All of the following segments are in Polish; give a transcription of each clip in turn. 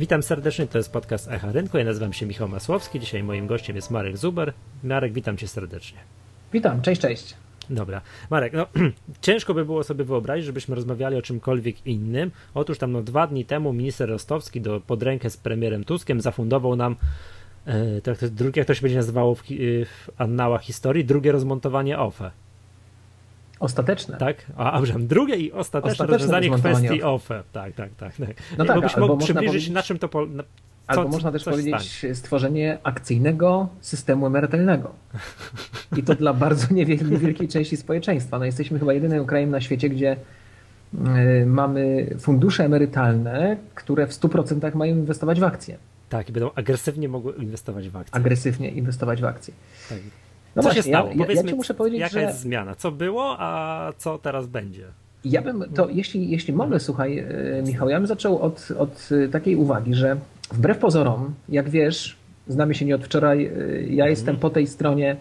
Witam serdecznie, to jest podcast Echa Rynku. Ja nazywam się Michał Masłowski. Dzisiaj moim gościem jest Marek Zuber. Marek, witam cię serdecznie. Witam, cześć, cześć. Dobra. Marek, no ciężko by było sobie wyobrazić, żebyśmy rozmawiali o czymkolwiek innym. Otóż tam no, dwa dni temu minister Rostowski do, pod rękę z premierem Tuskiem zafundował nam e, to, to, drugie, jak to się będzie nazywało w, w annałach historii, drugie rozmontowanie OFE. Ostateczne. Tak? A, a drugie i ostateczne, ostateczne rozwiązanie kwestii OFE. Tak, tak, tak. tak. No tak, byś mógł przybliżyć, na czym to po, na, co, albo można też powiedzieć stanie. stworzenie akcyjnego systemu emerytalnego. I to dla bardzo niewielkiej części społeczeństwa. No jesteśmy chyba jedynym krajem na świecie, gdzie y, mamy fundusze emerytalne, które w 100% mają inwestować w akcje. Tak, i będą agresywnie mogły inwestować w akcje. Agresywnie inwestować w akcje. Tak. No co właśnie, się stało? Ja, Powiedzmy, ja muszę powiedzieć, jaka że... jest zmiana? Co było, a co teraz będzie? Ja bym to, jeśli, jeśli mogę, słuchaj, e, Michał, ja bym zaczął od, od takiej uwagi, że wbrew pozorom, jak wiesz, znamy się nie od wczoraj, e, ja mhm. jestem po tej stronie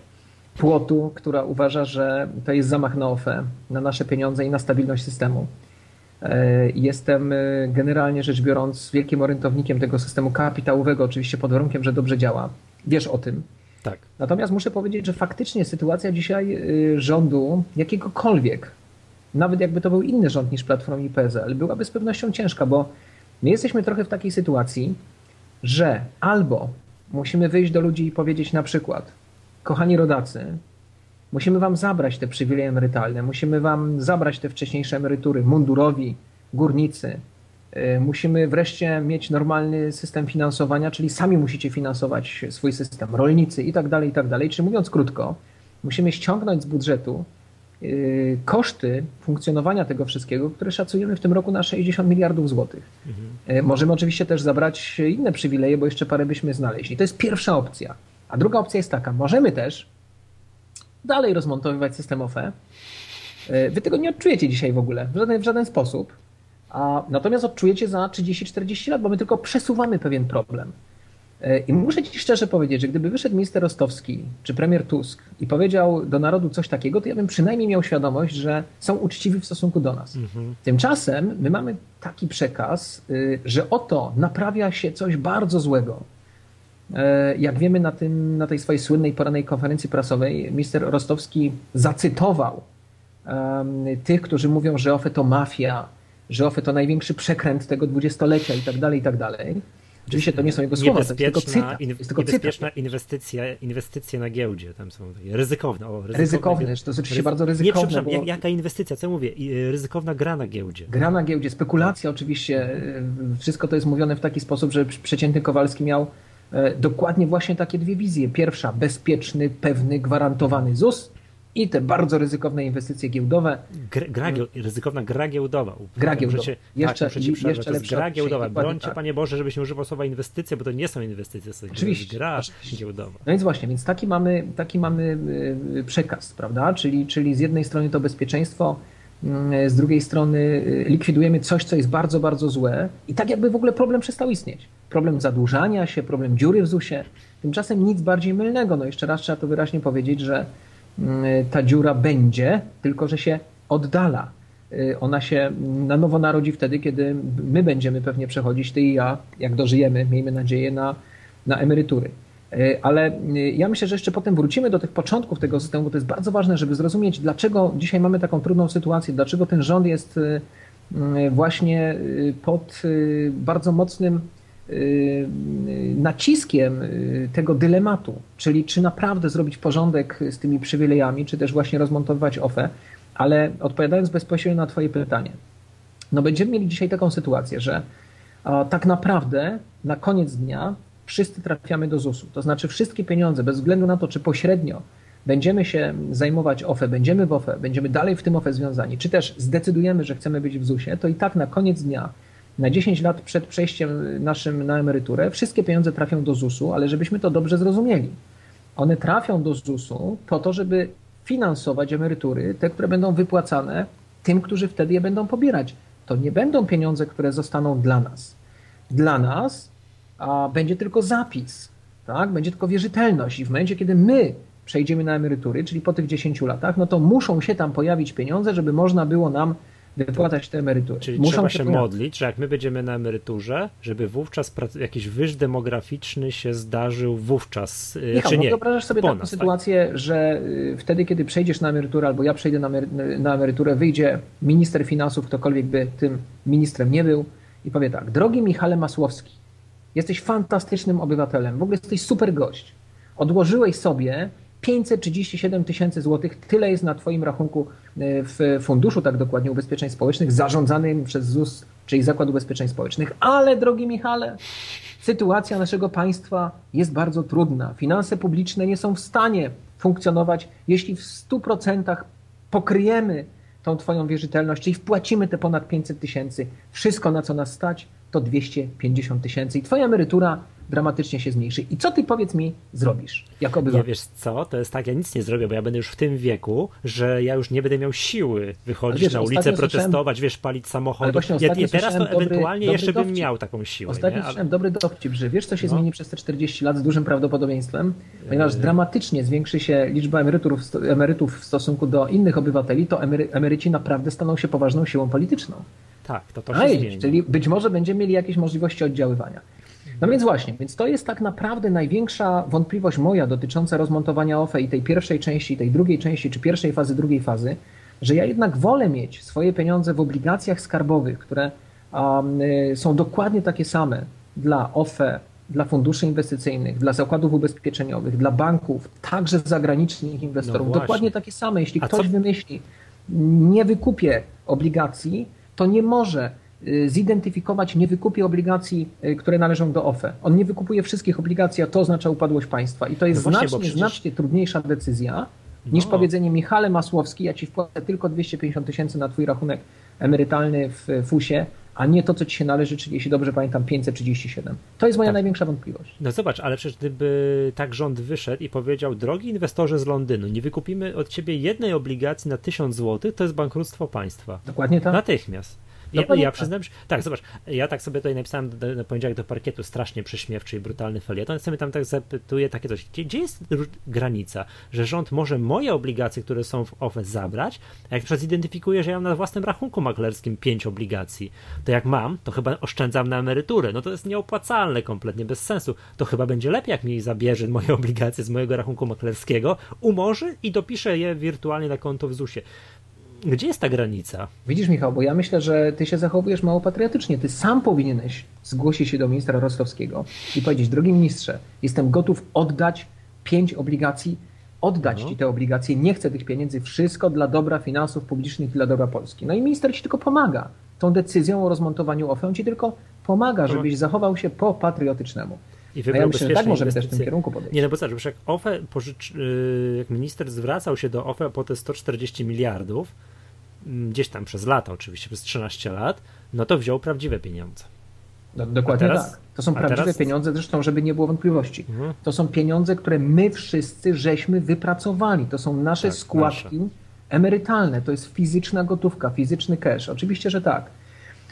płotu, która uważa, że to jest zamach na OFE, na nasze pieniądze i na stabilność systemu. E, jestem generalnie rzecz biorąc wielkim orientownikiem tego systemu kapitałowego, oczywiście pod warunkiem, że dobrze działa. Wiesz o tym. Tak. Natomiast muszę powiedzieć, że faktycznie sytuacja dzisiaj y, rządu jakiegokolwiek, nawet jakby to był inny rząd niż Platforma i byłaby z pewnością ciężka, bo my jesteśmy trochę w takiej sytuacji, że albo musimy wyjść do ludzi i powiedzieć na przykład, kochani rodacy, musimy wam zabrać te przywileje emerytalne, musimy wam zabrać te wcześniejsze emerytury, mundurowi, górnicy, musimy wreszcie mieć normalny system finansowania, czyli sami musicie finansować swój system, rolnicy i tak dalej, i tak dalej. Czyli mówiąc krótko, musimy ściągnąć z budżetu y, koszty funkcjonowania tego wszystkiego, które szacujemy w tym roku na 60 miliardów złotych. Mhm. Y, możemy oczywiście też zabrać inne przywileje, bo jeszcze parę byśmy znaleźli. To jest pierwsza opcja. A druga opcja jest taka, możemy też dalej rozmontowywać system OFE. Wy tego nie odczujecie dzisiaj w ogóle, w żaden, w żaden sposób. A natomiast odczujecie za 30-40 lat, bo my tylko przesuwamy pewien problem. E, I muszę Ci szczerze powiedzieć, że gdyby wyszedł minister Rostowski czy premier Tusk i powiedział do narodu coś takiego, to ja bym przynajmniej miał świadomość, że są uczciwi w stosunku do nas. Mhm. Tymczasem my mamy taki przekaz, y, że oto naprawia się coś bardzo złego. E, jak wiemy na, tym, na tej swojej słynnej porannej konferencji prasowej, minister Rostowski zacytował um, tych, którzy mówią, że OFE to mafia, że OFE to największy przekręt tego dwudziestolecia i tak dalej, i tak dalej. Oczywiście to nie są jego słowa, to jest tylko cytat. Jest tylko niebezpieczna inwestycja, inwestycje na giełdzie, tam są takie ryzykowne. O, ryzykowne, ryzykowne, to jest oczywiście bardzo ryzykowne. Nie, bo... jaka inwestycja, co mówię? Y, ryzykowna gra na giełdzie. Gra na giełdzie, spekulacja oczywiście, y, wszystko to jest mówione w taki sposób, że przeciętny Kowalski miał e, dokładnie właśnie takie dwie wizje. Pierwsza, bezpieczny, pewny, gwarantowany ZUS i te bardzo ryzykowne inwestycje giełdowe. Gra, gra, ryzykowna gra giełdowa. Gra giełdowa. Cię, jeszcze, tak, jeszcze to jest gra giełdowa. Brońcie, tak. Panie Boże, żebyś nie używał słowa inwestycje, bo to nie są inwestycje, to jest gra oczywiście. giełdowa. No więc właśnie, więc taki mamy, taki mamy y, przekaz, prawda? Czyli, czyli z jednej strony to bezpieczeństwo, mm, z drugiej strony y, likwidujemy coś, co jest bardzo, bardzo złe i tak jakby w ogóle problem przestał istnieć. Problem zadłużania się, problem dziury w ZUS-ie. Tymczasem nic bardziej mylnego. No jeszcze raz trzeba to wyraźnie powiedzieć, że Y, ta dziura będzie, tylko że się oddala. Y, ona się na nowo narodzi wtedy, kiedy my będziemy pewnie przechodzić, ty i ja, jak dożyjemy, miejmy nadzieję, na, na emerytury. Y, ale ja myślę, że jeszcze potem wrócimy do tych początków tego systemu, bo to jest bardzo ważne, żeby zrozumieć, dlaczego dzisiaj mamy taką trudną sytuację, dlaczego ten rząd jest właśnie pod bardzo mocnym Y, naciskiem y, tego dylematu, czyli czy naprawdę zrobić porządek z tymi przywilejami, czy też właśnie rozmontować OFE, ale odpowiadając bezpośrednio na Twoje pytanie, no będziemy mieli dzisiaj taką sytuację, że tak naprawdę na koniec dnia wszyscy trafiamy do ZUS-u. To znaczy wszystkie pieniądze, bez względu na to, czy pośrednio będziemy się zajmować OFE, będziemy w OFE, będziemy dalej w tym OFE związani, czy też zdecydujemy, że chcemy być w ZUS-ie, to i tak na koniec dnia na 10 lat przed przejściem naszym na emeryturę wszystkie pieniądze trafią do ZUS-u, ale żebyśmy to dobrze zrozumieli. One trafią do ZUS-u po to, żeby finansować emerytury, te, które będą wypłacane tym, którzy wtedy je będą pobierać. To nie będą pieniądze, które zostaną dla nas. Dla nas a będzie tylko zapis, tak? będzie tylko wierzytelność i w momencie, kiedy my przejdziemy na emerytury, czyli po tych 10 latach, no to muszą się tam pojawić pieniądze, żeby można było nam wypłacać te emerytury. Czyli Muszą trzeba się modlić, że jak my będziemy na emeryturze, żeby wówczas jakiś wyż demograficzny się zdarzył wówczas, y, Michał, czy no nie? wyobrażasz sobie taką nas, tak? sytuację, tak? że y, wtedy, kiedy przejdziesz na emeryturę, albo ja przejdę na, na emeryturę, wyjdzie minister finansów, ktokolwiek by tym ministrem nie był i powie tak, drogi Michale Masłowski, jesteś fantastycznym obywatelem, w ogóle jesteś super gość. Odłożyłeś sobie 537 tysięcy złotych, tyle jest na Twoim rachunku e, w Funduszu, tak dokładnie, Ubezpieczeń Społecznych, zarządzanym przez ZUS, czyli Zakład Ubezpieczeń Społecznych. Ale, drogi Michale, sytuacja naszego państwa jest bardzo trudna. Finanse publiczne nie są w stanie funkcjonować, jeśli w 100% pokryjemy tą Twoją wierzytelność, czyli wpłacimy te ponad 500 tysięcy, wszystko na co nas stać, to 250 tysięcy i Twoja emerytura dramatycznie się zmniejszy. I co ty powiedz mi zrobisz jako obywatel? Nie wiesz co, to jest tak, ja nic nie zrobię, bo ja będę już w tym wieku, że ja już nie będę miał siły wychodzić wiesz, na ulicę, protestować, wiesz, palić samochody. Ja, ja teraz to ewentualnie dobry jeszcze bym miał taką siłę. Ostatnio nie? Ale... dobry dowcip, że wiesz co się no. zmieni przez te 40 lat z dużym prawdopodobieństwem, ponieważ yy... dramatycznie zwiększy się liczba emerytów, emerytów w stosunku do innych obywateli, to emery, emeryci naprawdę staną się poważną siłą polityczną. Tak, to to się Ej, zmieni. Czyli być może będziemy mieli jakieś możliwości oddziaływania. No więc właśnie, więc to jest tak naprawdę największa wątpliwość moja dotycząca rozmontowania OFE i tej pierwszej części, tej drugiej części, czy pierwszej fazy, drugiej fazy, że ja jednak wolę mieć swoje pieniądze w obligacjach skarbowych, które um, są dokładnie takie same dla OFE, dla funduszy inwestycyjnych, dla zakładów ubezpieczeniowych, dla banków, także zagranicznych inwestorów. No dokładnie takie same. Jeśli A ktoś co? wymyśli, nie wykupię obligacji, to nie może y, zidentyfikować, nie wykupie obligacji, y, które należą do OFE. On nie wykupuje wszystkich obligacji, a to oznacza upadłość państwa. I to jest no właśnie, znacznie, przecież... znacznie trudniejsza decyzja niż no. powiedzenie Michale Masłowski, ja ci wpłacę tylko 250 tysięcy na twój rachunek emerytalny w FUSie, a nie to, co ci się należy, czyli jeśli dobrze pamiętam, 537. To jest moja tak. największa wątpliwość. No zobacz, ale przecież gdyby tak rząd wyszedł i powiedział, drogi inwestorze z Londynu, nie wykupimy od ciebie jednej obligacji na 1000 zł, to jest bankructwo państwa. Dokładnie tak. Natychmiast. Ja, ja przyznam, że, tak, zobacz, ja tak sobie tutaj napisałem na poniedziałek do parkietu strasznie prześmiewczy i brutalny felieton, sobie tam tak zapytuję takie coś, gdzie, gdzie, jest granica, że rząd może moje obligacje, które są w OFE zabrać, a jak na przykład zidentyfikuje, że ja mam na własnym rachunku maklerskim pięć obligacji, to jak mam, to chyba oszczędzam na emeryturę, no to jest nieopłacalne kompletnie, bez sensu, to chyba będzie lepiej, jak mi zabierze moje obligacje z mojego rachunku maklerskiego, umorzy i dopisze je wirtualnie na konto w ZUS-ie. Gdzie jest ta granica? Widzisz, Michał, bo ja myślę, że ty się zachowujesz mało patriotycznie. Ty sam powinieneś zgłosić się do ministra Rostowskiego i powiedzieć, drogi ministrze, jestem gotów oddać pięć obligacji, oddać no. ci te obligacje, nie chcę tych pieniędzy, wszystko dla dobra finansów publicznych i dla dobra Polski. No i minister ci tylko pomaga. Tą decyzją o rozmontowaniu OFE on ci tylko pomaga, żebyś zachował się po patriotycznemu. I wybrał ja myślę, że tak możemy też w tym kierunku podejść. Nie, no bo zobacz, jak OFE, pożycz, y, jak minister zwracał się do OFE po te 140 miliardów, gdzieś tam przez lata oczywiście, przez 13 lat, no to wziął prawdziwe pieniądze. No, dokładnie teraz, tak. To są prawdziwe teraz... pieniądze, zresztą, żeby nie było wątpliwości. Mhm. To są pieniądze, które my wszyscy żeśmy wypracowali. To są nasze tak, składki nasze. emerytalne. To jest fizyczna gotówka, fizyczny cash. Oczywiście, że tak.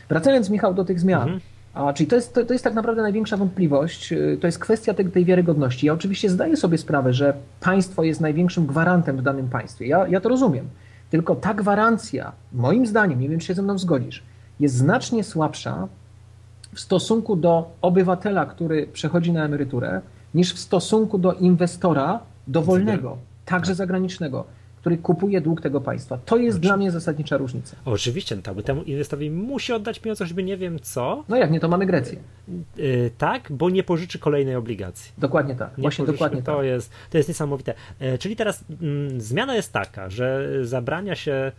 Wracając, Michał, do tych zmian. Mhm. A, czyli to jest, to, to, jest tak naprawdę największa wątpliwość, y, to jest kwestia tej, tej wiarygodności. Ja oczywiście zdaję sobie sprawę, że państwo jest największym gwarantem w danym państwie. Ja, ja to rozumiem. Tylko ta gwarancja, moim zdaniem, nie wiem, czy się ze mną zgodzisz, jest znacznie słabsza w stosunku do obywatela, który przechodzi na emeryturę, niż w stosunku do inwestora dowolnego, także zagranicznego który kupuje dług tego państwa. To jest dla mnie zasadnicza różnica. Oczywiście, no tak, bo temu inwestorowi musi oddać pieniądze, choćby nie wiem co. No jak nie, to mamy Grecję. Yy, tak, bo nie pożyczy kolejnej obligacji. Dokładnie tak. Nie Właśnie pożyczy, dokładnie to tak. Jest, to jest niesamowite. Yy, czyli teraz yy, zmiana jest taka, że zabrania się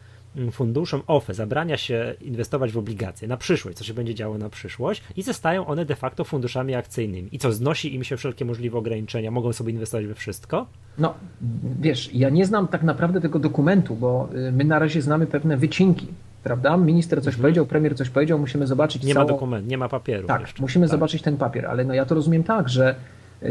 funduszom OFE zabrania się inwestować w obligacje na przyszłość, co się będzie działo na przyszłość i zostają one de facto funduszami akcyjnymi. I co, znosi im się wszelkie możliwe ograniczenia, mogą sobie inwestować we wszystko? No, wiesz, ja nie znam tak naprawdę tego dokumentu, bo y, my na razie znamy pewne wycinki, prawda? Minister coś mhm. powiedział, premier coś powiedział, musimy zobaczyć Nie całą... ma dokumentu, nie ma papieru. Tak, jeszcze. musimy tak. zobaczyć ten papier, ale no ja to rozumiem tak, że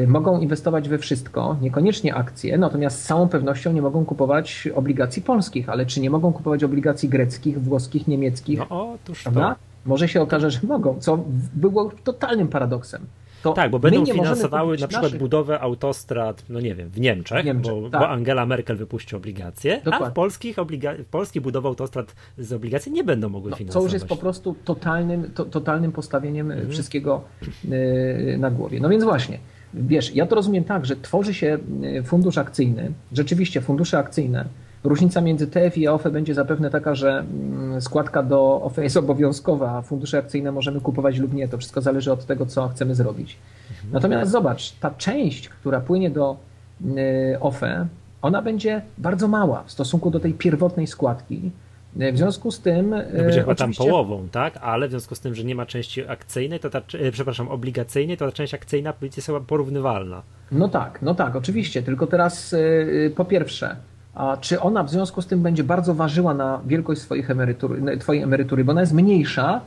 mogą inwestować we wszystko, niekoniecznie akcje, natomiast z całą pewnością nie mogą kupować obligacji polskich, ale czy nie mogą kupować obligacji greckich, włoskich, niemieckich? No otóż prawda? To. Może się okaże, że mogą, co było totalnym paradoksem. to Tak, bo będą finansowały na przykład naszych... budowę autostrad, no nie wiem, w Niemczech, Niemczech bo, tak. bo, Angela Merkel wypuści obligacje, Dokładnie. a w polskich obliga... Polski budowę autostrad z obligacji nie będą mogły no, finansować. Co już jest po prostu totalnym, to, totalnym postawieniem mhm. wszystkiego yy, na głowie. No więc właśnie, wiesz, ja to rozumiem tak, że tworzy się y, fundusz akcyjny, rzeczywiście fundusze akcyjne, Różnica między TF i OFE będzie zapewne taka, że mm, składka do OFE jest obowiązkowa, a fundusze akcyjne możemy kupować lub nie. To wszystko zależy od tego, co chcemy zrobić. Mhm. Natomiast zobacz, ta część, która płynie do y, OFE, ona będzie bardzo mała w stosunku do tej pierwotnej składki. W związku z tym. No będzie chyba tam połową, tak? Ale w związku z tym, że nie ma części akcyjnej, to ta, e, przepraszam, obligacyjnej, to ta część akcyjna będzie chyba porównywalna. No tak, no tak, oczywiście. Tylko teraz po pierwsze, a czy ona w związku z tym będzie bardzo ważyła na wielkość swoich emerytur, twojej emerytury, bo ona jest mniejsza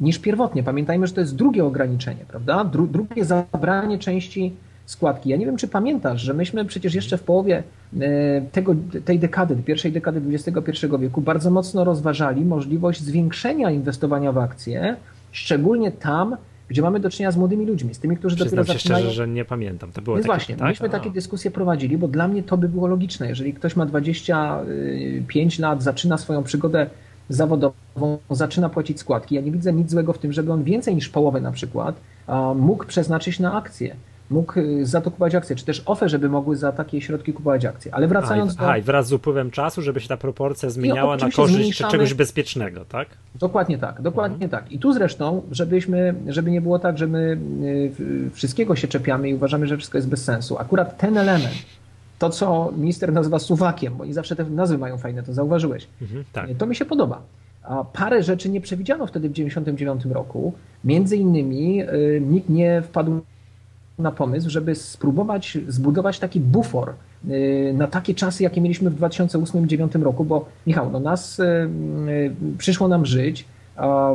niż pierwotnie. Pamiętajmy, że to jest drugie ograniczenie, prawda? Dru, drugie zabranie części składki. Ja nie wiem, czy pamiętasz, że myśmy przecież jeszcze w połowie e, tego, tej dekady, pierwszej dekady XXI wieku bardzo mocno rozważali możliwość zwiększenia inwestowania w akcje, szczególnie tam, gdzie mamy do czynienia z młodymi ludźmi, z tymi, którzy Przyznam dopiero się zaczynają... szczerze, że nie pamiętam. To było Więc takie, właśnie, tak? myśmy takie dyskusje prowadzili, bo dla mnie to by było logiczne. Jeżeli ktoś ma 25 lat, zaczyna swoją przygodę zawodową, zaczyna płacić składki, ja nie widzę nic złego w tym, żeby on więcej niż połowę na przykład mógł przeznaczyć na akcje mógł y, za to kupować akcje, czy też OFE, żeby mogły za takie środki kupować akcje. Ale wracając do... A, i wraz z upływem czasu, żeby się ta proporcja zmieniała na korzyść zmniejszamy... czegoś bezpiecznego, tak? Dokładnie tak, dokładnie mhm. tak. I tu zresztą, żebyśmy, żeby nie było tak, że my y, wszystkiego się czepiamy i uważamy, że wszystko jest bez sensu. Akurat ten element, to co minister nazywa suwakiem, bo oni zawsze te nazwy mają fajne, to zauważyłeś, mhm, tak. to mi się podoba. A parę rzeczy nie przewidziano wtedy w 1999 roku. Między innymi y, nikt nie wpadł na pomysł, żeby spróbować zbudować taki bufor y, na takie czasy, jakie mieliśmy w 2008-2009 roku, bo Michał, no nas y, y, przyszło nam żyć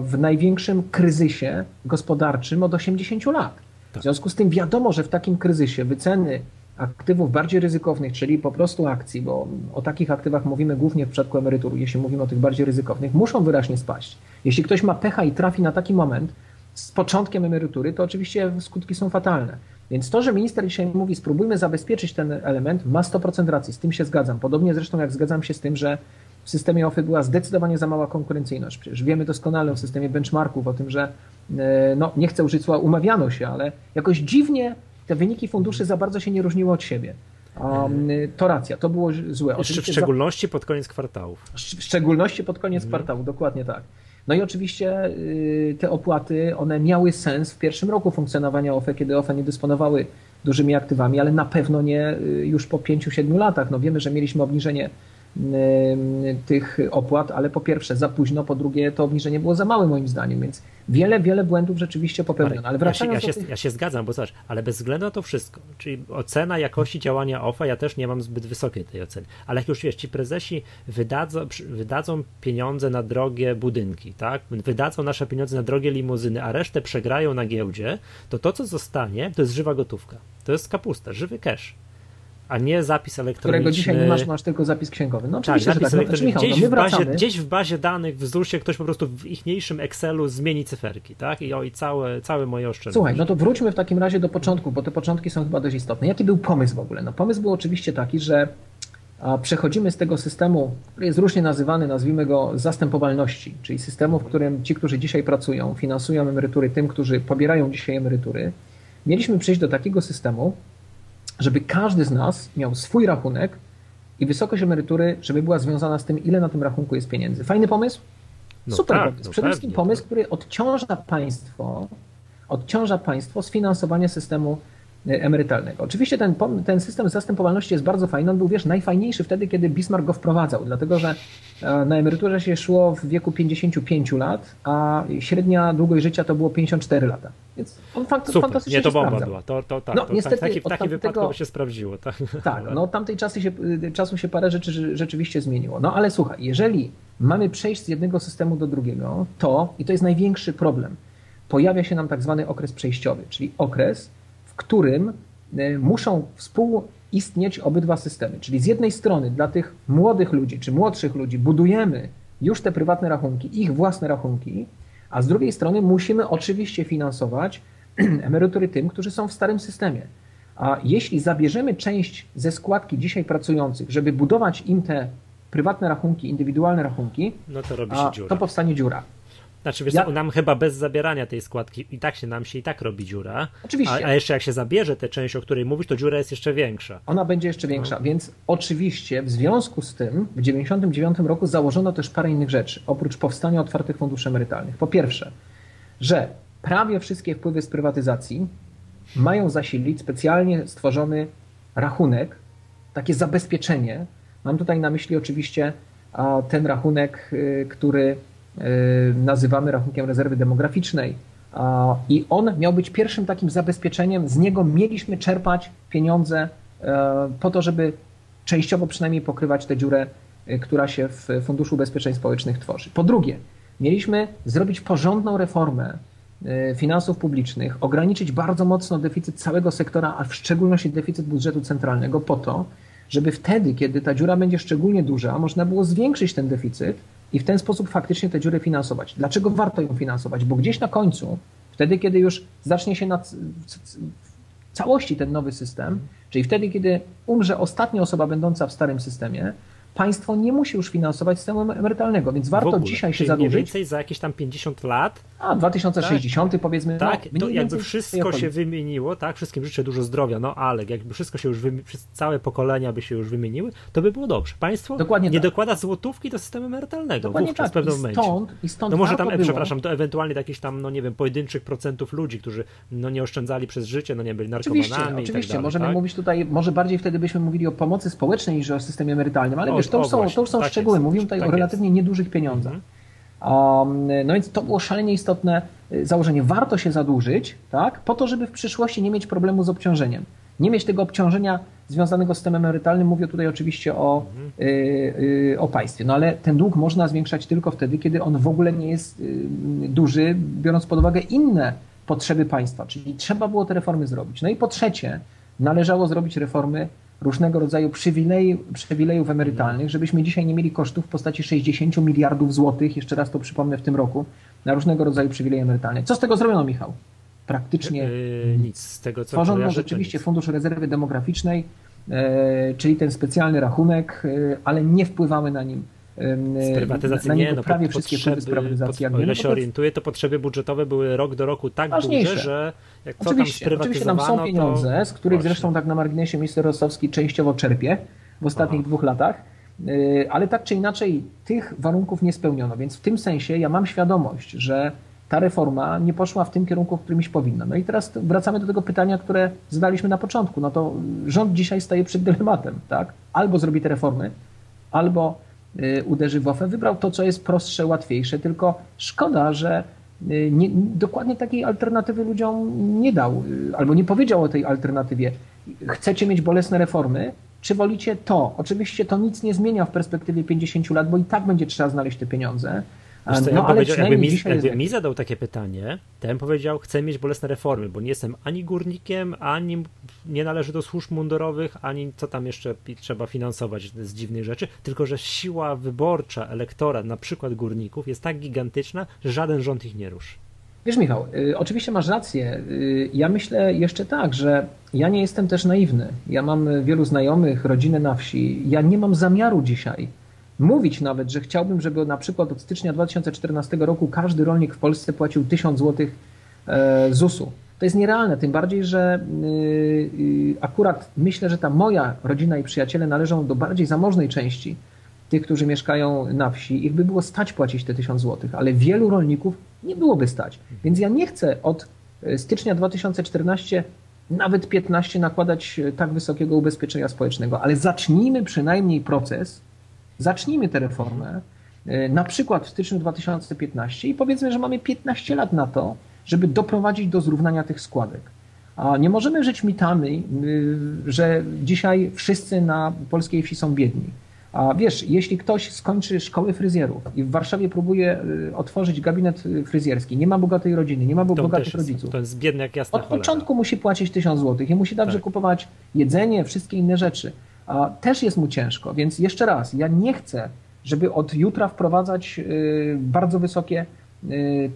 w największym kryzysie gospodarczym od 80 lat. W związku z tym wiadomo, że w takim kryzysie wyceny aktywów bardziej ryzykownych, czyli po prostu akcji, bo o takich aktywach mówimy głównie w przypadku emerytur, jeśli mówimy o tych bardziej ryzykownych, muszą wyraźnie spaść. Jeśli ktoś ma pecha i trafi na taki moment, z początkiem emerytury, to oczywiście skutki są fatalne. Więc to, że minister dzisiaj mówi, spróbujmy zabezpieczyć ten element, ma 100% racji, z tym się zgadzam. Podobnie zresztą jak zgadzam się z tym, że w systemie OFY była zdecydowanie za mała konkurencyjność. Przecież wiemy doskonale w systemie benchmarków o tym, że e, no, nie chcę użyć słowa umawiano się, ale jakoś dziwnie te wyniki funduszy za bardzo się nie różniły od siebie. Um, to racja, to było złe. Oczywiście w szczególności za... pod koniec kwartałów. W szczególności pod koniec mhm. kwartału, dokładnie tak. No i oczywiście y, te opłaty, one miały sens w pierwszym roku funkcjonowania OFE, kiedy OFE nie dysponowały dużymi aktywami, ale na pewno nie y, już po 5-7 latach. No wiemy, że mieliśmy obniżenie tych opłat, ale po pierwsze za późno, po drugie to obniżenie było za małe moim zdaniem, więc wiele, wiele błędów rzeczywiście popełniono. Ale wracając ja się, ja, się, tych... ja się zgadzam, bo zobacz, ale bez względu na to wszystko, czyli ocena jakości działania OFA, ja też nie mam zbyt wysokiej tej oceny, ale jak już wiesz, ci prezesi wydadzą, wydadzą pieniądze na drogie budynki, tak, wydadzą nasze pieniądze na drogie limuzyny, a resztę przegrają na giełdzie, to to, co zostanie, to jest żywa gotówka, to jest kapusta, żywy cash a nie zapis elektroniczny. Którego dzisiaj nie masz, masz tylko zapis księgowy. No tak, oczywiście, tak, zapis tak. No, Michał, gdzieś, no, w bazie, gdzieś w bazie danych w ZUS-ie ktoś po prostu w ichniejszym Excelu zmieni cyferki, tak? I, o, i całe, całe moje oszczędności. Słuchaj, no to wróćmy w takim razie do początku, bo te początki są chyba dość istotne. Jaki był pomysł w ogóle? No pomysł był oczywiście taki, że przechodzimy z tego systemu, który jest różnie nazywany, nazwijmy go zastępowalności, czyli systemu, w którym ci, którzy dzisiaj pracują, finansują emerytury tym, którzy pobierają dzisiaj emerytury. Mieliśmy przejść do takiego systemu, żeby każdy z nas miał swój rachunek i wysokość emerytury, żeby była związana z tym, ile na tym rachunku jest pieniędzy. Fajny pomysł? No Super tak, pomysł. No Przede wszystkim pomysł, który odciąża państwo, odciąża państwo z finansowania systemu emerytalnego. Oczywiście ten, ten system zastępowalności jest bardzo fajny. On był, wiesz, najfajniejszy wtedy, kiedy Bismarck go wprowadzał, dlatego że e, na emeryturze się szło w wieku 55 lat, a średnia długość życia to było 54 lata. Więc on fakt, Super. fantastycznie Nie, to bomba sprawdza. była. To, to, tak, no, to, niestety, tak, taki, w takim wypadku by się sprawdziło. Tak, tak no tamtej czasy się, y, czasu się parę rzeczy rzeczywiście zmieniło. No ale słuchaj, jeżeli mamy przejść z jednego systemu do drugiego, to, i to jest największy problem, pojawia się nam tak zwany okres przejściowy, czyli okres, którym e, muszą współistnieć obydwa systemy. Czyli z jednej strony dla tych młodych ludzi czy młodszych ludzi budujemy już te prywatne rachunki, ich własne rachunki, a z drugiej strony musimy oczywiście finansować emerytury tym, którzy są w starym systemie. A jeśli zabierzemy część ze składki dzisiaj pracujących, żeby budować im te prywatne rachunki, indywidualne rachunki, no to, to powstanie dziura. Znaczy, wiesz, ja... nam chyba bez zabierania tej składki i tak się nam się i tak robi dziura. Oczywiście. A, a jeszcze jak się zabierze tę część, o której mówisz, to dziura jest jeszcze większa. Ona będzie jeszcze większa, no. więc oczywiście w związku z tym w 1999 roku założono też parę innych rzeczy, oprócz powstania otwartych funduszy emerytalnych. Po pierwsze, że prawie wszystkie wpływy z prywatyzacji mają zasilić specjalnie stworzony rachunek, takie zabezpieczenie. Mam tutaj na myśli oczywiście ten rachunek, y, który nazywamy rachunkiem rezerwy demograficznej. I on miał być pierwszym takim zabezpieczeniem. Z niego mieliśmy czerpać pieniądze e, po to, żeby częściowo przynajmniej pokrywać tę dziurę, y, która się w Funduszu Ubezpieczeń Społecznych tworzy. Po drugie, mieliśmy zrobić porządną reformę finansów publicznych, ograniczyć bardzo mocno deficyt całego sektora, a w szczególności deficyt budżetu centralnego, po to, żeby wtedy, kiedy ta dziura będzie szczególnie duża, można było zwiększyć ten deficyt i w ten sposób faktycznie tę dziurę finansować. Dlaczego warto ją finansować? Bo gdzieś na końcu, wtedy, kiedy już zacznie się na w całości ten nowy system, czyli wtedy, kiedy umrze ostatnia osoba będąca w starym systemie, państwo nie musi już finansować systemu emerytalnego, więc warto ogóle, dzisiaj się zadłużyć. Mniej więcej za jakieś tam 50 lat. A 2060 tak, powiedzmy. Tak, no, to jakby wszystko się wymieniło, tak, wszystkim życzę dużo zdrowia, no ale jakby wszystko się już, wymi- całe pokolenia by się już wymieniły, to by było dobrze. Państwo Dokładnie nie tak. dokłada złotówki do systemu emerytalnego Dokładnie wówczas, tak. w pewnym I momencie. Stąd, I stąd no może tam, było... przepraszam, to ewentualnie do jakichś tam, no nie wiem, pojedynczych procentów ludzi, którzy no nie oszczędzali przez życie, no nie byli narkomanami Oczywiście, tak oczywiście. Dalej, możemy tak? mówić tutaj, może bardziej wtedy byśmy mówili o pomocy społecznej niż o systemie emerytalnym, ale o, wiesz, to już są, to już są tak szczegóły. Jest. Mówimy tutaj tak o relatywnie jest. niedużych pieniądzach. Um, no więc to było szalenie istotne y, założenie. Warto się zadłużyć, tak, po to, żeby w przyszłości nie mieć problemu z obciążeniem. Nie mieć tego obciążenia związanego z systemem emerytalnym. Mówię tutaj oczywiście o, y, y, o państwie. No ale ten dług można zwiększać tylko wtedy, kiedy on w ogóle nie jest y, duży, biorąc pod uwagę inne potrzeby państwa. Czyli trzeba było te reformy zrobić. No i po trzecie, należało zrobić reformy różnego rodzaju przywilejów, przywilejów emerytalnych, żebyśmy dzisiaj nie mieli kosztów w postaci 60 miliardów złotych, jeszcze raz to przypomnę w tym roku, na różnego rodzaju przywileje emerytalne. Co z tego zrobiono, Michał? Praktycznie yy, nic z tego, co Tworzono rzeczywiście Fundusz Rezerwy Demograficznej, yy, czyli ten specjalny rachunek, yy, ale nie wpływały na nim z prywatyzacji nie, no, prawie wszystkie potrzeby, z prywatyzacji. Pod, o ile się orientuję, to potrzeby budżetowe były rok do roku tak ważniejsze. duże, że co oczywiście, tam oczywiście tam są pieniądze, z których właśnie. zresztą tak na marginesie minister Rostowski częściowo czerpie w ostatnich Aha. dwóch latach, y, ale tak czy inaczej tych warunków nie spełniono, więc w tym sensie ja mam świadomość, że ta reforma nie poszła w tym kierunku, w którymś powinna. No i teraz wracamy do tego pytania, które zadaliśmy na początku. No to rząd dzisiaj staje przed dylematem, tak? Albo zrobi te reformy, albo Y, uderzy w OFE, wybrał to, co jest prostsze, łatwiejsze, tylko szkoda, że nie, dokładnie takiej alternatywy ludziom nie dał, y, albo nie powiedział o tej alternatywie. Chcecie mieć bolesne reformy, czy wolicie to? Oczywiście to nic nie zmienia w perspektywie 50 lat, bo i tak będzie trzeba znaleźć te pieniądze. Wiesz co, no, ale jakby, mi, jakby mi zadał takie pytanie, to bym powiedział, chcę mieć bolesne reformy, bo nie jestem ani górnikiem, ani nie należy do służb mundurowych, ani co tam jeszcze trzeba finansować z dziwnych rzeczy, tylko że siła wyborcza elektora, na przykład górników, jest tak gigantyczna, że żaden rząd ich nie ruszy. Wiesz, Michał, y, oczywiście masz rację. Y, ja myślę jeszcze tak, że ja nie jestem też naiwny. Ja mam wielu znajomych, rodzinę na wsi. Ja nie mam zamiaru dzisiaj mówić nawet, że chciałbym, żeby na przykład od stycznia 2014 roku każdy rolnik w Polsce płacił 1000 zł e, ZUS-u. To jest nierealne, tym bardziej, że y, y, akurat myślę, że ta moja rodzina i przyjaciele należą do bardziej zamożnej części tych, którzy mieszkają na wsi. Ich by było stać płacić te 1000 zł, ale wielu rolników nie byłoby stać. Więc ja nie chcę od e, stycznia 2014 nawet 15 nakładać e, tak wysokiego ubezpieczenia społecznego, ale zacznijmy przynajmniej proces, Zacznijmy tę reformę, e, na przykład w styczniu 2015 i powiedzmy, że mamy 15 lat na to, żeby doprowadzić do zrównania tych składek. A nie możemy żyć mitami, że dzisiaj wszyscy na polskiej wsi są biedni. A wiesz, jeśli ktoś skończy szkołę fryzjerów i w Warszawie próbuje y, otworzyć gabinet y, fryzjerski, nie ma bogatej rodziny, nie ma to bogatych rodziców. To jest biedny jak jasna Od cholera. początku musi płacić 1000 zł i musi także tak. kupować jedzenie, wszystkie inne rzeczy też jest mu ciężko. Więc jeszcze raz, ja nie chcę, żeby od jutra wprowadzać y, bardzo wysokie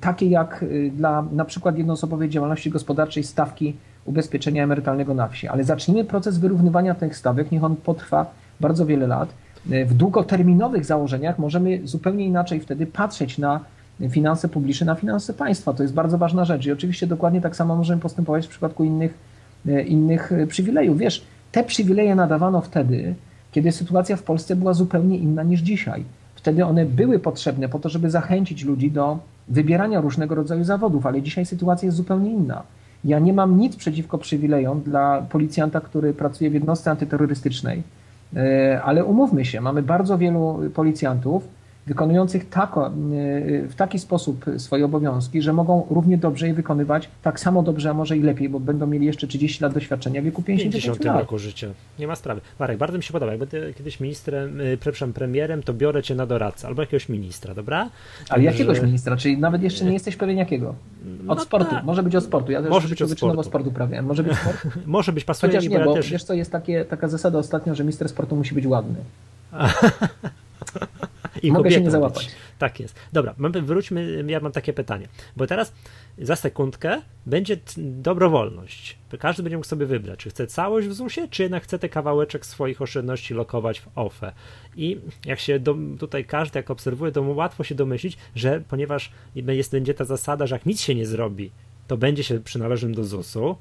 takie jak dla na przykład jednoosobowej działalności gospodarczej stawki ubezpieczenia emerytalnego na wsi. Ale zacznijmy proces wyrównywania tych stawek, niech on potrwa bardzo wiele lat. W długoterminowych założeniach możemy zupełnie inaczej wtedy patrzeć na finanse publiczne, na finanse państwa. To jest bardzo ważna rzecz. I oczywiście dokładnie tak samo możemy postępować w przypadku innych, innych przywilejów. Wiesz, te przywileje nadawano wtedy, kiedy sytuacja w Polsce była zupełnie inna niż dzisiaj. Wtedy one były potrzebne po to, żeby zachęcić ludzi do wybierania różnego rodzaju zawodów, ale dzisiaj sytuacja jest zupełnie inna. Ja nie mam nic przeciwko przywilejom dla policjanta, który pracuje w jednostce antyterrorystycznej, e, ale umówmy się, mamy bardzo wielu policjantów, wykonujących tako, y, w taki sposób swoje obowiązki, że mogą równie dobrze je wykonywać tak samo dobrze, a może i lepiej, bo będą mieli jeszcze 30 lat doświadczenia w wieku 50, 50 lat. roku życia. Nie ma sprawy. Marek, bardzo mi się podoba. Jak będę kiedyś ministrem, y, przepraszam, premierem, to biorę cię na doradcę albo jakiegoś ministra, dobra? Ale jakiegoś ministra, czyli nawet jeszcze nie jesteś pewien jakiego? Od no sportu. Tak. Może być od sportu. Ja też może być od sportu. sportu prawie. Może być sport? może być, pasuje Chociaż nie, bo też... wiesz co, jest takie, taka zasada ostatnio, że minister sportu musi być ładny. I Mogę się nie załapać. Być. Tak jest. Dobra, wróćmy, ja mam takie pytanie, bo teraz za sekundkę będzie dobrowolność. Każdy będzie mógł sobie wybrać, czy chce całość w ZUS-ie, czy jednak chce ten kawałeczek swoich oszczędności lokować w OFE. I jak się do, tutaj każdy, jak obserwuje, to mu łatwo się domyślić, że ponieważ jest, będzie ta zasada, że jak nic się nie zrobi, to będzie się przynależnym do ZUS-u,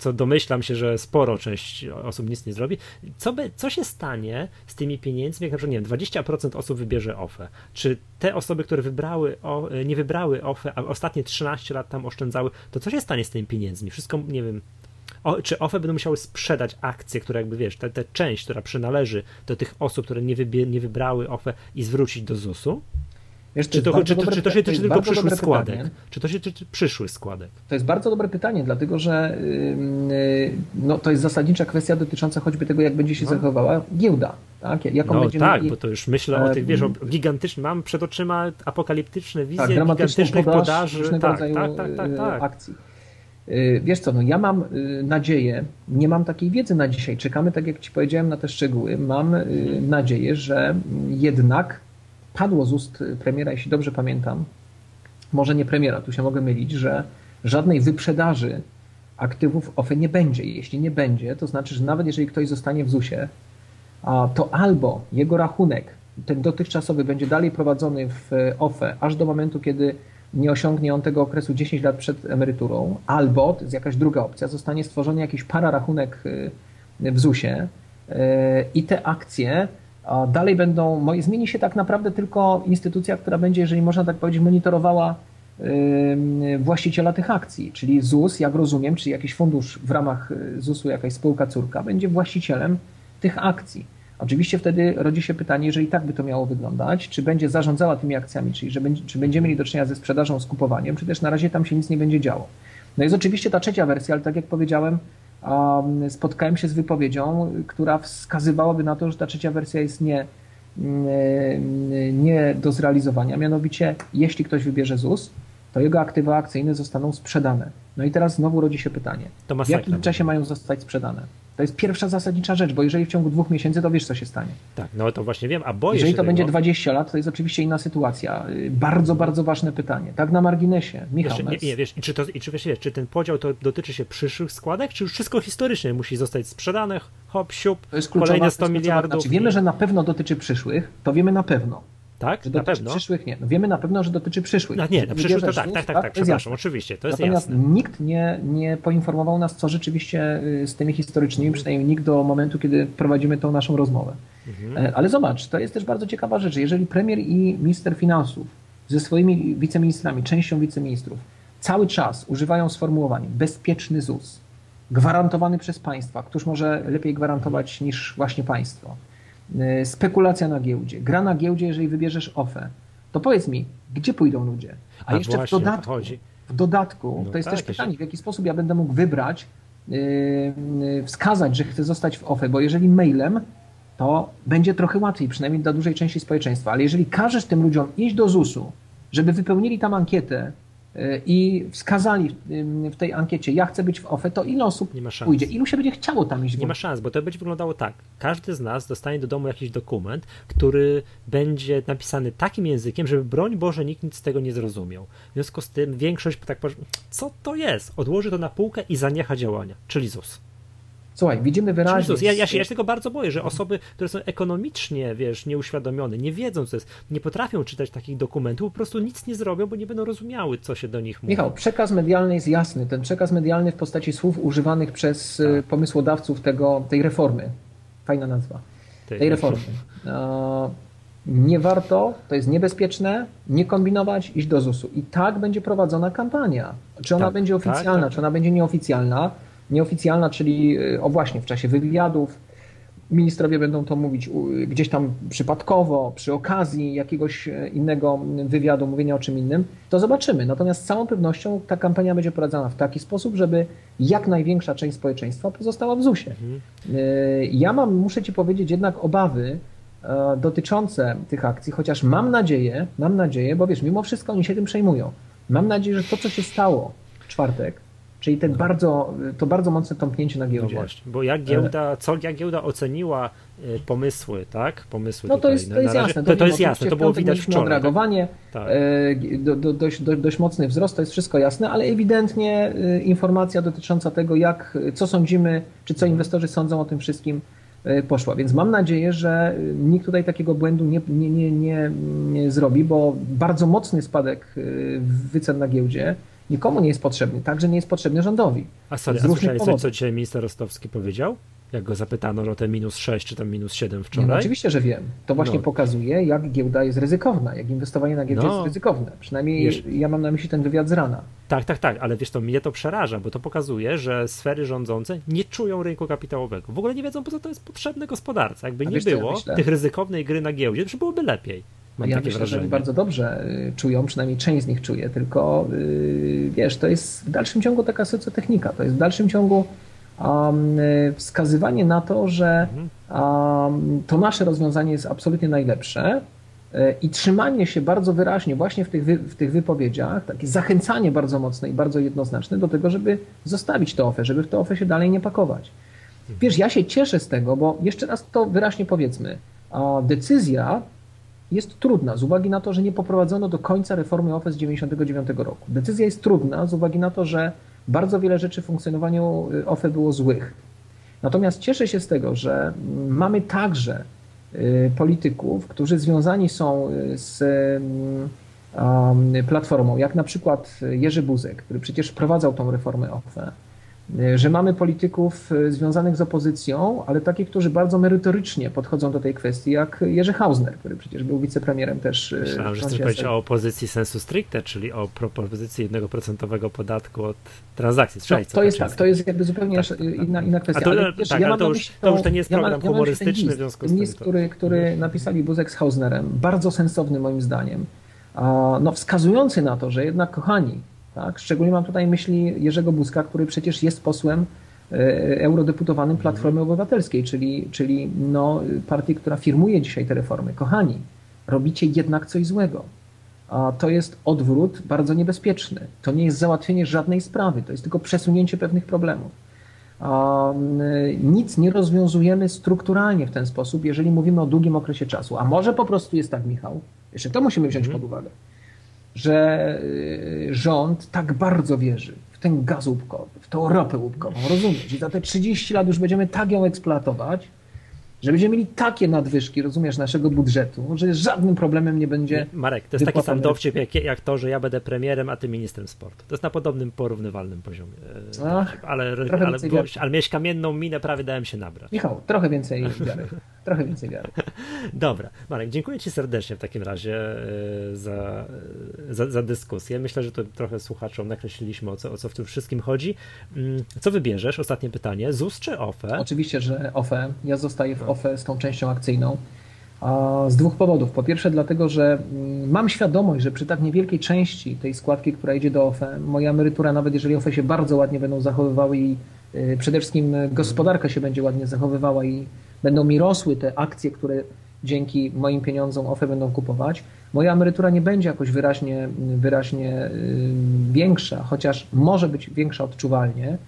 co domyślam się, że sporo część osób nic nie zrobi. Co, by, co się stanie z tymi pieniędzmi, jak na przykład, nie wiem, 20% osób wybierze OFE? Czy te osoby, które wybrały, o, nie wybrały OFE, a ostatnie 13 lat tam oszczędzały, to co się stanie z tymi pieniędzmi? Wszystko, nie wiem, o, czy OFE będą musiały sprzedać akcje, które jakby, wiesz, tę część, która przynależy do tych osób, które nie, wybie, nie wybrały OFE i zwrócić do ZUS-u? Wiesz, czy, to, czy, to, czy to się tyczy tylko przyszłych składek? Pytanie. Czy to się tyczy przyszłych składek? To jest bardzo dobre pytanie, dlatego że yy, no, to jest zasadnicza kwestia dotycząca choćby tego, jak będzie się no. zachowała giełda. Tak, Jaką no tak, mieli... bo to już myślę o tych, wiesz, o gigantycznym, mam przed oczyma apokaliptyczne wizje tak, gigantycznych podaż, podaży tak, rodzaju tak, tak, tak, tak. akcji. Y, wiesz co, no ja mam y, nadzieję, nie mam takiej wiedzy na dzisiaj, czekamy, tak jak Ci powiedziałem, na te szczegóły. Mam mhm. nadzieję, że jednak padło z ust premiera, jeśli dobrze pamiętam, może nie premiera, tu się mogę mylić, że żadnej wyprzedaży aktywów OFE nie będzie. Jeśli nie będzie, to znaczy, że nawet jeżeli ktoś zostanie w ZUS-ie, to albo jego rachunek, ten dotychczasowy, będzie dalej prowadzony w OFE aż do momentu, kiedy nie osiągnie on tego okresu 10 lat przed emeryturą, albo, to jest jakaś druga opcja, zostanie stworzony jakiś pararachunek y, w ZUS-ie y, i te akcje Dalej będą, zmieni się tak naprawdę tylko instytucja, która będzie, jeżeli można tak powiedzieć, monitorowała właściciela tych akcji, czyli ZUS, jak rozumiem, czy jakiś fundusz w ramach y, ZUS-u, jakaś spółka córka, będzie właścicielem tych akcji. Oczywiście wtedy rodzi się pytanie, jeżeli tak by to miało wyglądać, czy będzie zarządzała tymi akcjami, czyli że będzie, czy będziemy mieli do czynienia ze sprzedażą, z kupowaniem, czy też na razie tam się nic nie będzie działo. No jest oczywiście ta trzecia wersja, ale tak jak powiedziałem, spotkałem się z wypowiedzią, która wskazywałaby na to, że ta trzecia wersja jest nie, nie do zrealizowania. Mianowicie, jeśli ktoś wybierze ZUS, to jego aktywa akcyjne zostaną sprzedane. No i teraz znowu rodzi się pytanie, w jakim czasie mają zostać sprzedane? To jest pierwsza zasadnicza rzecz, bo jeżeli w ciągu dwóch miesięcy, to wiesz, co się stanie. Tak, no to właśnie wiem, a boję Jeżeli to tego... będzie 20 lat, to jest oczywiście inna sytuacja. Bardzo, bardzo ważne pytanie. Tak na marginesie. Michał. Wiesz, nie, nie, wiesz, czy, to, i czy, wiesz, czy ten podział to dotyczy się przyszłych składek, czy już wszystko historycznie musi zostać sprzedane, hop, siup, to jest kolejne 100 miliardów? Znaczy, wiemy, że na pewno dotyczy przyszłych, to wiemy na pewno. Tak? Że na pewno? przyszłych nie. No wiemy na pewno, że dotyczy przyszłych. No nie, na przyszłych to tak, tak, tak, tak, przepraszam, oczywiście, to jest Natomiast jasne. nikt nie, nie poinformował nas, co rzeczywiście y, z tymi historycznymi, przynajmniej nikt do momentu, kiedy prowadzimy tą naszą rozmowę. Mhm. E, ale zobacz, to jest też bardzo ciekawa rzecz. Jeżeli premier i minister finansów ze swoimi wiceministrami, częścią wiceministrów, cały czas używają sformułowania bezpieczny ZUS, gwarantowany przez państwa, któż może lepiej gwarantować niż właśnie państwo, spekulacja na giełdzie, gra na giełdzie, jeżeli wybierzesz OFE, to powiedz mi, gdzie pójdą ludzie? A, A jeszcze w dodatku, w dodatku no to jest tak, też pytanie, w jaki sposób ja będę mógł wybrać, yy, wskazać, że chcę zostać w OFE, bo jeżeli mailem, to będzie trochę łatwiej, przynajmniej dla dużej części społeczeństwa, ale jeżeli każesz tym ludziom iść do ZUS-u, żeby wypełnili tam ankietę i wskazali w tej ankiecie, ja chcę być w OFE, to ile osób pójdzie? Ilu się będzie chciało tam iść? Nie ma szans, bo to będzie wyglądało tak. Każdy z nas dostanie do domu jakiś dokument, który będzie napisany takim językiem, żeby broń Boże nikt nic z tego nie zrozumiał. W związku z tym większość tak powie, co to jest? Odłoży to na półkę i zaniecha działania, czyli ZUS. Słuchaj, widzimy wyraźnie. Ja, ja, się, ja się tego bardzo boję, że osoby, które są ekonomicznie, wiesz, nieuświadomione, nie wiedzą, co jest, nie potrafią czytać takich dokumentów, po prostu nic nie zrobią, bo nie będą rozumiały, co się do nich mówi. Michał, przekaz medialny jest jasny. Ten przekaz medialny w postaci słów używanych przez tak. pomysłodawców tego, tej reformy. Fajna nazwa. Tej, tej reformy. Nie warto, to jest niebezpieczne, nie kombinować, iść do ZUS-u. I tak będzie prowadzona kampania. Czy ona tak, będzie tak, oficjalna, tak, czy ona będzie nieoficjalna Nieoficjalna, czyli y, o właśnie w czasie wywiadów, ministrowie będą to mówić gdzieś tam przypadkowo, przy okazji jakiegoś e, innego wywiadu, mówienia o czym innym, to zobaczymy. Natomiast z całą pewnością ta kampania będzie prowadzona w taki sposób, żeby jak największa część społeczeństwa pozostała w ZUS-ie. Mhm. E, ja mam, muszę Ci powiedzieć, jednak obawy e, dotyczące tych akcji, chociaż mam nadzieję, mam nadzieję, bo wiesz, mimo wszystko oni się tym przejmują. Mam nadzieję, że to, co się stało w czwartek, Czyli ten bardzo, to bardzo mocne tąpnięcie na giełdzie. No właśnie, bo jak giełda, co jak giełda oceniła y, pomysły, tak? Pomysły no to tutaj, jest, to jest na jasne. To, to, jest jasne, to było widać wczoraj. Odreagowanie, tak? tak. do, do, dość, do, dość mocny wzrost, to jest wszystko jasne, ale ewidentnie informacja dotycząca tego, jak, co sądzimy, czy co inwestorzy sądzą o tym wszystkim, poszła. Więc mam nadzieję, że nikt tutaj takiego błędu nie, nie, nie, nie, nie zrobi, bo bardzo mocny spadek wycen na giełdzie nikomu nie jest potrzebny, także nie jest potrzebny rządowi. A sorry, a słyszałeś coś, co dzisiaj minister Rostowski powiedział? Jak go zapytano o te minus 6 czy tam minus 7 wczoraj? Nie, no oczywiście, że wiem. To właśnie no. pokazuje, jak giełda jest ryzykowna, jak inwestowanie na giełdzie no. jest ryzykowne. Przynajmniej wiesz, ja mam na myśli ten wywiad z rana. Tak, tak, tak, ale wiesz, to mnie to przeraża, bo to pokazuje, że sfery rządzące nie czują rynku kapitałowego. W ogóle nie wiedzą, po co to jest potrzebne gospodarce. Jakby A nie było ja tych ryzykownej gry na giełdzie, to byłoby lepiej. Mam ja myślę, wrażenie. że bardzo dobrze y, czują, przynajmniej część z nich czuje, tylko yy, wiesz, to jest w dalszym ciągu taka socjotechnika, to jest w dalszym ciągu um, wskazywanie na to, że um, to nasze rozwiązanie jest absolutnie najlepsze y, i trzymanie się bardzo wyraźnie właśnie w tych, wy, w tych wypowiedziach, takie zachęcanie bardzo mocne i bardzo jednoznaczne do tego, żeby zostawić to OFE, żeby w to OFE się dalej nie pakować. Wiesz, ja się cieszę z tego, bo jeszcze raz to wyraźnie powiedzmy, decyzja jest trudna z uwagi na to, że nie poprowadzono do końca reformy OFE z 1999 roku. Decyzja jest trudna z uwagi na to, że bardzo wiele rzeczy w funkcjonowaniu y, OFE było złych. Natomiast cieszę się z tego, że mm, mamy także y, polityków, którzy związani są y, z mm, platformą, jak na przykład Jerzy Buzek, który przecież wprowadzał tą reformę OFE, że mamy polityków e, związanych z opozycją, ale takich, którzy bardzo merytorycznie podchodzą do tej kwestii, jak Jerzy Hausner, który przecież był wicepremierem też. E, Myślałem, że chcesz powiedzieć o opozycji sensu stricte, czyli o propozycji 1% podatku od transakcji. No, to jest tak, to jest jakby zupełnie tak, inna, inna kwestia. To, ale, wiesz, tak, ja ale to, już, to już to nie jest program ja humorystyczny w związku z tym. List, który, który napisali Buzek z Hausnerem, bardzo sensowny moim zdaniem, no, wskazujący na to, że jednak, kochani, tak? Szczególnie mam tutaj myśli Jerzego Buzka, który przecież jest posłem e, eurodeputowanym Platformy Obywatelskiej, czyli, czyli no, partii, która firmuje dzisiaj te reformy. Kochani, robicie jednak coś złego. A to jest odwrót bardzo niebezpieczny. To nie jest załatwienie żadnej sprawy, to jest tylko przesunięcie pewnych problemów. A, nic nie rozwiązujemy strukturalnie w ten sposób, jeżeli mówimy o długim okresie czasu. A może po prostu jest tak, Michał, jeszcze to musimy wziąć -hmm. pod uwagę że y, rząd tak bardzo wierzy w ten gaz łupkowy, w tą ropę łupkową, rozumiesz? I za te 30 lat już będziemy tak ją eksploatować, że będziemy mieli takie nadwyżki, rozumiesz, naszego budżetu, że żadnym problemem nie będzie. Marek, to jest taki sam dowcip jak, jak, to, że ja będę premierem, a ty ministrem sportu. To jest na podobnym, porównywalnym poziomie. E, Ach, ale, ale, ale, ale miałeś kamienną minę, prawie dałem się nabrać. Michał, trochę więcej wiary. trochę więcej wiary. Dobra, Marek, dziękuję Ci serdecznie w takim razie e, za, za, za dyskusję. Myślę, że to trochę słuchaczom nakreśliliśmy, o co, o co w tym wszystkim chodzi. Mm, co wybierzesz? Ostatnie pytanie. ZUS czy OFE? Oczywiście, że OFE. Ja zostaję w OFE z tą częścią akcyjną. Z dwóch powodów. Po pierwsze, dlatego, że mm, mam świadomość, że przy tak niewielkiej części tej składki, która idzie do OFE, moja emerytura, nawet jeżeli OFE się bardzo ładnie będą zachowywały i y, przede wszystkim gospodarka się będzie ładnie zachowywała i będą mi rosły te akcje, które dzięki moim pieniądzom OFE będą kupować, moja emerytura nie będzie jakoś wyraźnie, wyraźnie większa, chociaż może być większa odczuwalnie,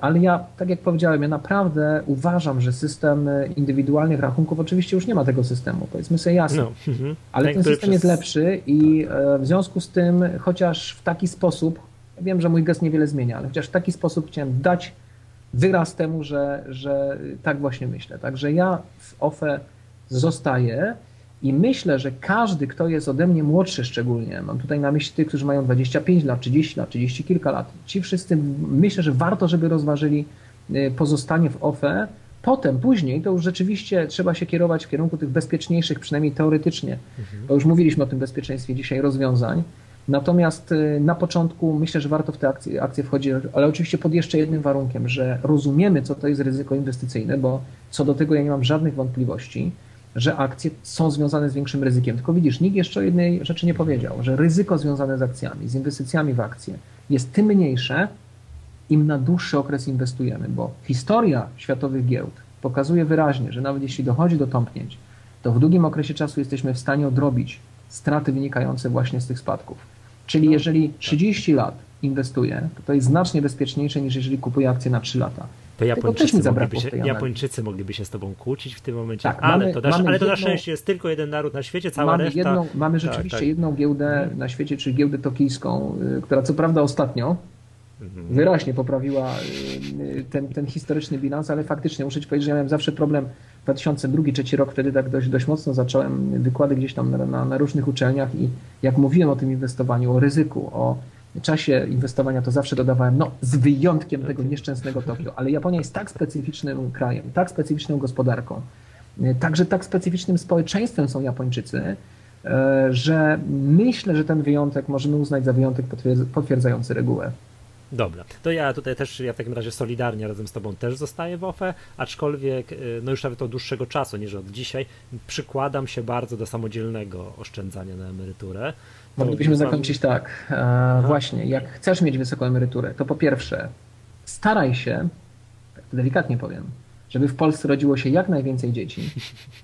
ale ja, tak jak powiedziałem, ja naprawdę uważam, że system indywidualnych rachunków, oczywiście już nie ma tego systemu, powiedzmy sobie jasno, no, mhm. ale ten, ten system przez... jest lepszy i e, w związku z tym, chociaż w taki sposób, wiem, że mój gest niewiele zmienia, ale chociaż w taki sposób chciałem dać wyraz temu, że, że tak właśnie myślę. Także ja w OFE zostaję i myślę, że każdy, kto jest ode mnie młodszy szczególnie, mam tutaj na myśli tych, którzy mają 25 lat, 30 lat, 30 kilka lat, ci wszyscy myślę, że warto, żeby rozważyli y, pozostanie w OFE. Potem, później to już rzeczywiście trzeba się kierować w kierunku tych bezpieczniejszych, przynajmniej teoretycznie, mhm. bo już mówiliśmy o tym bezpieczeństwie dzisiaj, rozwiązań. Natomiast y, na początku myślę, że warto w tę akcję, akcję wchodzić, ale oczywiście pod jeszcze jednym warunkiem, że rozumiemy, co to jest ryzyko inwestycyjne, bo co do tego ja nie mam żadnych wątpliwości że akcje są związane z większym ryzykiem. Tylko widzisz, nikt jeszcze o jednej rzeczy nie powiedział, że ryzyko związane z akcjami, z inwestycjami w akcje jest tym mniejsze, im na dłuższy okres inwestujemy, bo historia światowych giełd pokazuje wyraźnie, że nawet jeśli dochodzi do tąpnięć, to w długim okresie czasu jesteśmy w stanie odrobić straty wynikające właśnie z tych spadków. Czyli no, jeżeli 30 tak. lat inwestuję, to to jest znacznie bezpieczniejsze niż jeżeli kupuję akcje na 3 lata. To Japończycy mogliby, się, Japończycy mogliby się z tobą kłócić w tym momencie, tak, ale, mamy, to, na, ale to na szczęście jest tylko jeden naród na świecie, cała mamy reszta... Jedną, mamy tak, rzeczywiście tak, tak. jedną giełdę mhm. na świecie, czyli giełdę tokijską, y, która co prawda ostatnio mhm. wyraźnie poprawiła y, ten, ten historyczny bilans, ale faktycznie muszę ci powiedzieć, że ja miałem zawsze problem 2002-2003 rok, wtedy tak dość, dość mocno zacząłem wykłady gdzieś tam na, na, na różnych uczelniach i jak mówiłem o tym inwestowaniu, o ryzyku, o czasie inwestowania to zawsze dodawałem, no z wyjątkiem tego nieszczęsnego Tokio, ale Japonia jest tak specyficznym krajem, tak specyficzną gospodarką, także tak specyficznym społeczeństwem są Japończycy, e, że myślę, że ten wyjątek możemy uznać za wyjątek potwierdzający regułę. Dobra, to ja tutaj też, ja w takim razie solidarnie razem z Tobą też zostaję w OFE, aczkolwiek, e, no już nawet od dłuższego czasu niż od dzisiaj, przykładam się bardzo do samodzielnego oszczędzania na emeryturę. Moglibyśmy zakończyć tak. E, właśnie, jak chcesz mieć wysoką emeryturę, to po pierwsze staraj się, tak delikatnie powiem, żeby w Polsce rodziło się jak najwięcej dzieci.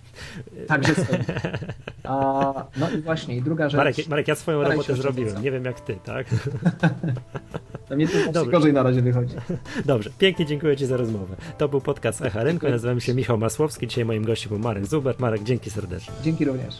Także A, no i właśnie, i druga rzecz. Marek, Marek ja swoją robotę zrobiłem. Nie wiem jak ty, tak? To mnie to gorzej na razie wychodzi. Dobrze, pięknie dziękuję Ci za rozmowę. To był podcast Echa Rynku. Nazywam się Michał Masłowski. Dzisiaj moim gościem był Marek Zuber. Marek, dzięki serdecznie. Dzięki również.